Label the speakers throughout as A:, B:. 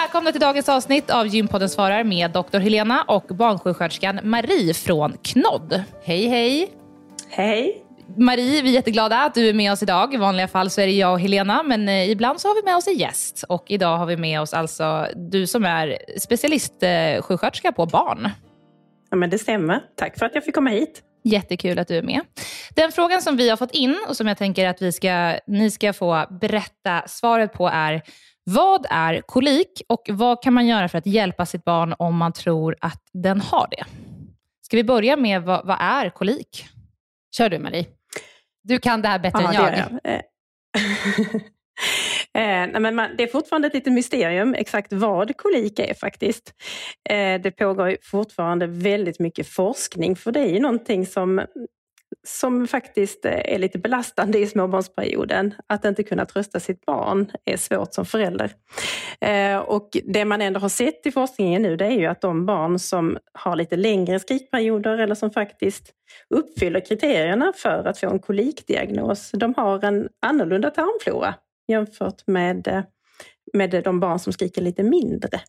A: Välkomna till dagens avsnitt av Gympodden svarar med Dr. Helena och barnsjuksköterskan Marie från Knodd. Hej, hej.
B: Hej.
A: Marie, vi är jätteglada att du är med oss idag. I vanliga fall så är det jag och Helena, men eh, ibland så har vi med oss en gäst. Och idag har vi med oss alltså du som är specialistsjuksköterska på barn.
B: Ja, men det stämmer. Tack för att jag fick komma hit.
A: Jättekul att du är med. Den frågan som vi har fått in och som jag tänker att vi ska, ni ska få berätta svaret på är vad är kolik och vad kan man göra för att hjälpa sitt barn om man tror att den har det? Ska vi börja med vad, vad är kolik? Kör du Marie. Du kan det här bättre
B: ja,
A: än jag.
B: Det, eh, nej, men man, det är fortfarande ett litet mysterium exakt vad kolik är faktiskt. Eh, det pågår fortfarande väldigt mycket forskning för det är ju någonting som som faktiskt eh, är lite belastande i småbarnsperioden. Att inte kunna trösta sitt barn är svårt som förälder. Eh, och det man ändå har sett i forskningen nu det är ju att de barn som har lite längre skrikperioder eller som faktiskt uppfyller kriterierna för att få en kolikdiagnos, de har en annorlunda tarmflora jämfört med, eh, med de barn som skriker lite mindre.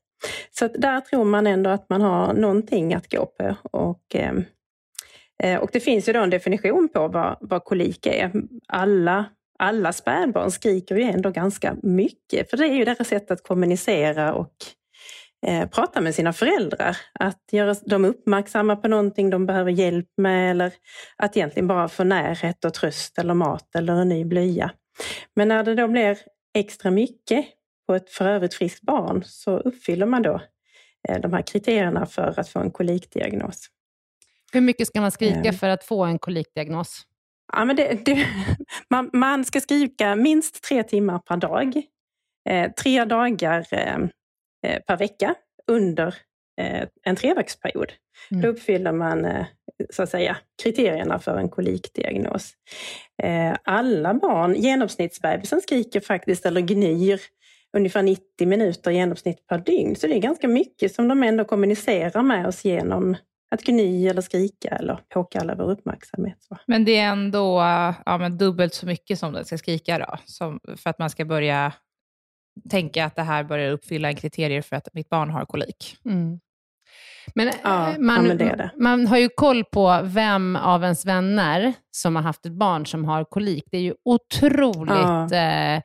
B: Så där tror man ändå att man har någonting att gå på. Och, Eh, Eh, och det finns ju då en definition på vad, vad kolik är. Alla, alla spädbarn skriker ju ändå ganska mycket, för det är ju deras sätt att kommunicera och eh, prata med sina föräldrar. Att göra dem uppmärksamma på någonting de behöver hjälp med eller att egentligen bara få närhet och tröst eller mat eller en ny blöja. Men när det då blir extra mycket på ett för övrigt friskt barn så uppfyller man då eh, de här kriterierna för att få en kolikdiagnos.
C: Hur mycket ska man skrika eh. för att få en kolikdiagnos?
B: Ja, men det, det, man, man, ska skrika minst tre timmar per dag. Eh, tre dagar eh, eh per vecka under eh, en treveckorsperiod. Mm. Då uppfyller man eh, så att säga, kriterierna för en kolikdiagnos. Eh, alla barn, genomsnittsbebisen skriker faktiskt eller gnyr ungefär 90 minuter genomsnitt per dygn. Så det är ganska mycket som de ändå kommunicerar med oss genom att gny eller skrika eller påkalla vår uppmärksamhet.
A: Men det är ändå ja, men dubbelt så mycket som den ska skrika då, som, för att man ska börja tänka att det här börjar uppfylla en kriterier för att mitt barn har kolik. Mm.
C: Men, ja, eh, man, ja, men det det. man har ju koll på vem av ens vänner som har haft ett barn som har kolik. Det är ju otroligt ja. eh,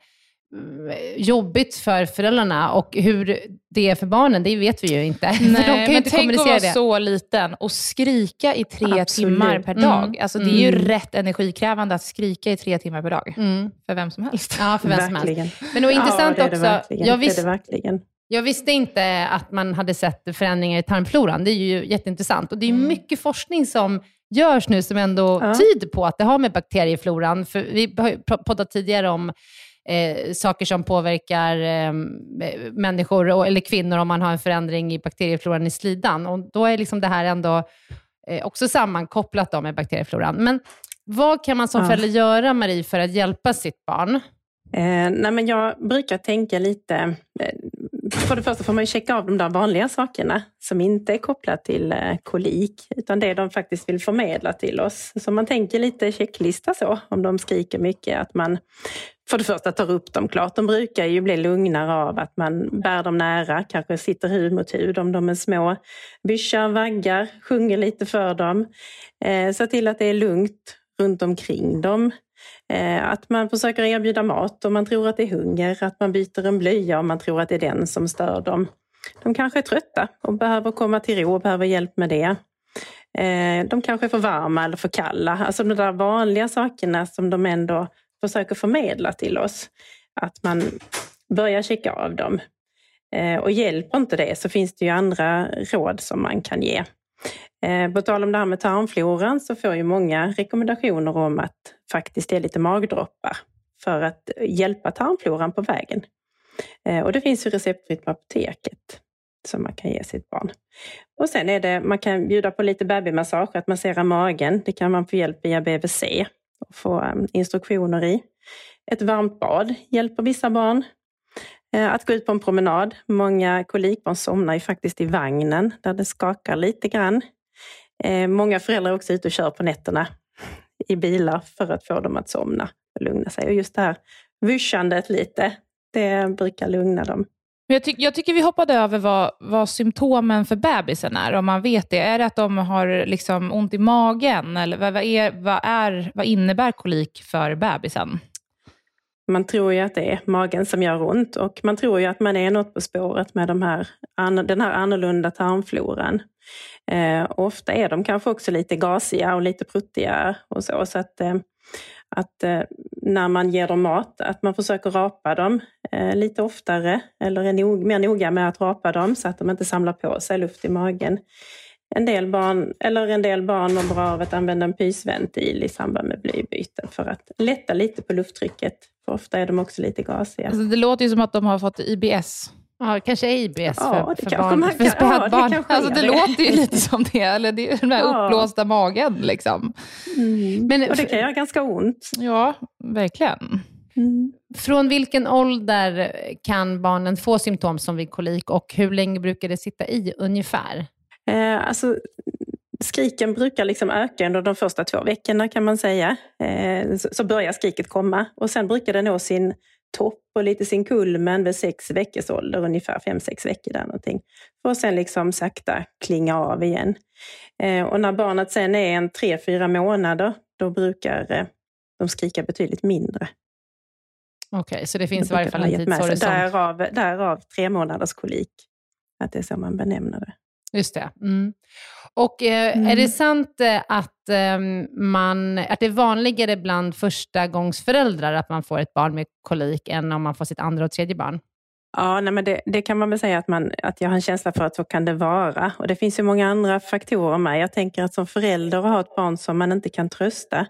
C: jobbigt för föräldrarna och hur det är för barnen, det vet vi ju inte.
A: Nej, de kan men inte tänk att vara det. så liten och skrika i tre Absolut. timmar per dag. Mm. Alltså, det är ju mm. rätt energikrävande att skrika i tre timmar per dag. Mm. För vem som helst.
C: Ja, för vem verkligen. som helst. Men det var intressant ja, det också. Jag, visst, jag visste inte att man hade sett förändringar i tarmfloran. Det är ju jätteintressant. Och det är mm. mycket forskning som görs nu som ändå ja. tyder på att det har med bakteriefloran. För vi har poddat tidigare om eh, saker som påverkar eh, människor eller kvinnor om man har en förändring i bakteriefloran i slidan. Och då är liksom det här ändå eh, också sammankopplat då med bakteriefloran. Men vad kan man som ja. förälder göra, Marie, för att hjälpa sitt barn?
B: Eh, nej men jag brukar tänka lite, eh, för det första får man ju checka av de där vanliga sakerna som inte är kopplat till eh, kolik, utan det de faktiskt vill förmedla till oss. Så man tänker lite checklista så, om de skriker mycket, att man för det första tar upp dem klart. De brukar ju bli lugnare av att man bär dem nära, kanske sitter hud mot hud om de är små. Byschar, vaggar, sjunger lite för dem. Eh, se till att det är lugnt runt omkring dem. Eh, att man försöker erbjuda mat om man tror att det är hunger, att man byter en blöja om man tror att det är den som stör dem. De kanske är trötta och behöver komma till ro och behöver hjälp med det. Eh, de kanske är för varma eller för kalla. Alltså de där vanliga sakerna som de ändå försöker förmedla till oss. Att man börjar checka av dem. Eh, och hjälper inte det så finns det ju andra råd som man kan ge. Eh, på tal om det här med tarmfloran så får ju många rekommendationer om att faktiskt ge lite magdroppar för att hjälpa tarmfloran på vägen. Eh, och det finns ju receptfritt på apoteket som man kan ge sitt barn. Och sen är det, man kan bjuda på lite babymassage, att massera magen. Det kan man få hjälp via BVC och få ehm, instruktioner i. Ett varmt bad hjälper vissa barn. Eh, att gå ut på en promenad. Många kolikbarn somnar ju faktiskt i vagnen där det skakar lite grann. Eh, många föräldrar är också ute och kör på nätterna i bilar för att få dem att somna och lugna sig. Och just det här vyschandet lite, det brukar lugna dem.
A: Jag, ty jag, tycker vi hoppade över vad, vad symptomen för bebisen är, om man vet det. Är det att de har liksom ont i magen? Eller vad, vad, är, vad, är, vad innebär kolik för bebisen?
B: Man tror ju att det är magen som gör ont och man tror ju att man är något på spåret med de här, den här annorlunda tarmfloran. Eh, ofta är de kanske också lite gasiga och lite pruttiga och så. så att, eh, att eh, när man ger dem mat, att man försöker rapa dem eh, lite oftare eller är nog, mer noga med att rapa dem så att de inte samlar på sig luft i magen. En del barn, eller en del barn mår bra av att använda en pysventil i samband med blybyten för att lätta lite på lufttrycket. För ofta är de också lite gasiga.
A: Alltså det låter ju som att de har fått IBS.
C: Ja, kanske IBS ja, för, för, barn, för spädbarn. Ja,
A: det, alltså, det, det låter ju lite som det, eller det är den här ja. uppblåsta magen. Liksom.
B: Mm. Men, och det kan göra ganska ont.
A: Ja, verkligen.
C: Mm. Från vilken ålder kan barnen få symptom som vid kolik och hur länge brukar det sitta i ungefär?
B: Eh, alltså, skriken brukar liksom öka under de första två veckorna kan man säga. Eh, så, så börjar skriket komma och sen brukar det nå sin topp och lite sin kulmen vid sex veckors ålder, ungefär fem, sex veckor där någonting. För att sen liksom sakta klinga av igen. Eh, och när barnet sen är en tre, fyra månader, då brukar eh, de skrika betydligt mindre.
C: Okej, okay, så det finns i varje fall en tidshorisont?
B: Därav, därav tre månaders kolik. att det är så man benämner det.
C: Just det. Mm. Och eh, mm. är det sant eh, att, eh, man, att det är vanligare bland förstagångsföräldrar att man får ett barn med kolik än om man får sitt andra och tredje barn?
B: Ja, nej, men det, det, kan man väl säga att, man, att jag har en känsla för att så kan det vara. Och det finns ju många andra faktorer med. Jag tänker att som förälder och ha ett barn som man inte kan trösta,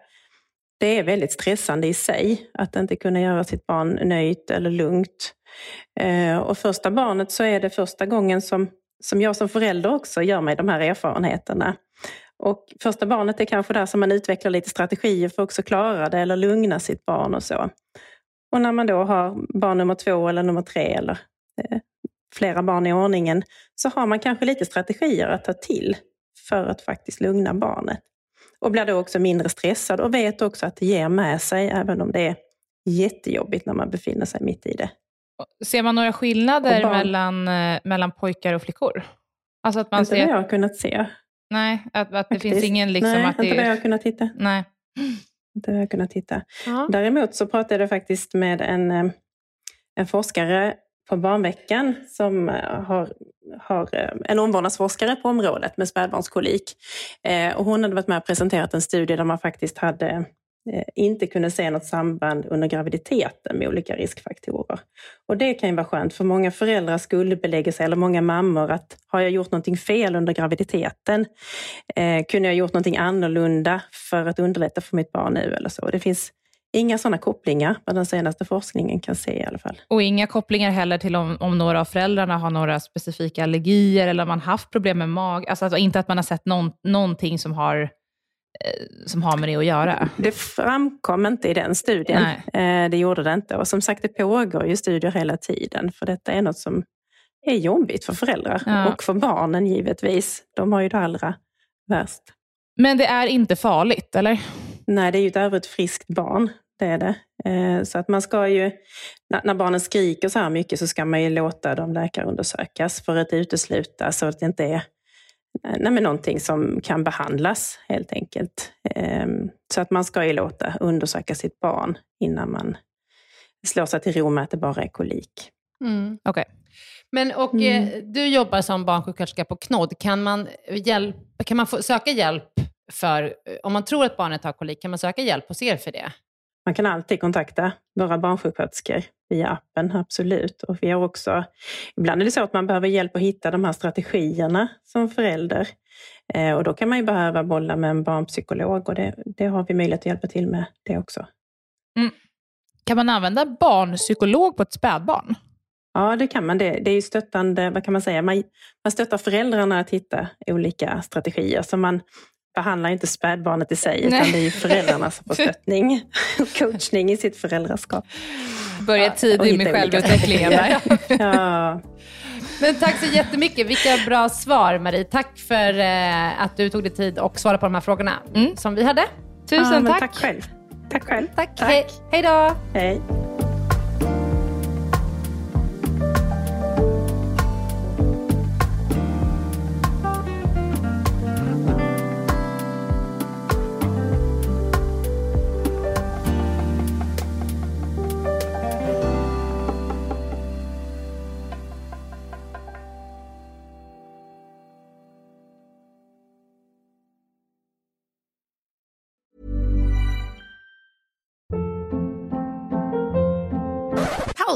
B: det är väldigt stressande i sig att inte kunna göra sitt barn nöjt eller lugnt. Eh, och första barnet så är det första gången som, som jag som förälder också gör mig de här erfarenheterna. Och första barnet är kanske där som man utvecklar lite strategier för att också klara det eller lugna sitt barn och så. Och när man då har barn nummer två eller nummer tre eller eh, flera barn i ordningen så har man kanske lite strategier att ta till för att faktiskt lugna barnet. Och blir då också mindre stressad och vet också att det ger med sig även om det är jättejobbigt när man befinner sig mitt i det.
A: Ser man några skillnader mellan, eh, mellan pojkar och flickor?
B: Alltså att man inte ser... vad jag har kunnat se.
A: Nej, att, att det finns ingen liksom
B: Nej,
A: att
B: det... inte vad jag har kunnat hitta.
A: Nej.
B: Inte vad jag har kunnat hitta. Ja. Däremot så pratade jag faktiskt med en, eh, en forskare på barnveckan som eh, har, har en omvårdnadsforskare på området med spädbarnskolik. Och hon hade varit med och presenterat en studie där man faktiskt hade Eh, Eh, inte kunde se något samband under graviditeten med olika riskfaktorer. Och det kan ju vara skönt, för många föräldrar skuldbelägger sig, eller många mammor, att har jag gjort någonting fel under graviditeten? Eh, kunde jag gjort någonting annorlunda för att underlätta för mitt barn nu eller så? Det finns inga sådana kopplingar vad den senaste forskningen kan se i alla fall.
A: Och inga kopplingar heller till om, om några av föräldrarna har några specifika allergier eller om man haft problem med mag. Alltså, alltså inte att man har sett någon, någonting som har som har med det att göra?
B: Det framkom inte i den studien. Nej. Eh, det gjorde det inte. Och som sagt, det pågår ju studier hela tiden. För detta är något som är jobbigt för föräldrar ja. och för barnen givetvis. De har ju det allra värst.
A: Men det är inte farligt, eller?
B: Nej, det är ju ett övrigt friskt barn. Det är det. Eh, så att man ska ju, när barnen skriker så här mycket så ska man ju låta dem läkarundersökas för att utesluta så att det inte är Eh, nej, men någonting som kan behandlas helt enkelt. Ehm, så att man ska ju låta undersöka sitt barn innan man slår sig till ro med att det bara är kolik.
C: Mm. Okay. Men och mm. Eh, du jobbar som barnsjuksköterska på KNOD. Kan man, hjälp, kan man få, söka hjälp för, om man tror att barnet har kolik, kan man söka hjälp hos er för det?
B: Man kan alltid kontakta våra barnsjuksköterskor via appen, absolut. Och vi har också, ibland är det så att man behöver hjälp att hitta de här strategierna som förälder. Eh, och då kan man ju behöva bolla med en barnpsykolog och det, det har vi möjlighet att hjälpa till med det också.
A: Mm. Kan man använda barnpsykolog på ett spädbarn?
B: Ja, det kan man. Det, det är ju stöttande, vad kan man säga, man, man stöttar föräldrarna att hitta olika strategier. Så man, behandlar inte spädbarnet i sig, Nej. utan det är föräldrarna som får stöttning och coachning i sitt föräldraskap.
A: Börja tidigt med självutvecklingen där.
B: ja.
C: Men tack så jättemycket. Vilka bra svar, Marie. Tack för eh, att du tog dig tid och svarade på de här frågorna mm. som vi hade.
B: Tusen ja, tack. Tack själv. Tack själv.
C: Tack. tack. He hej då.
B: Hej.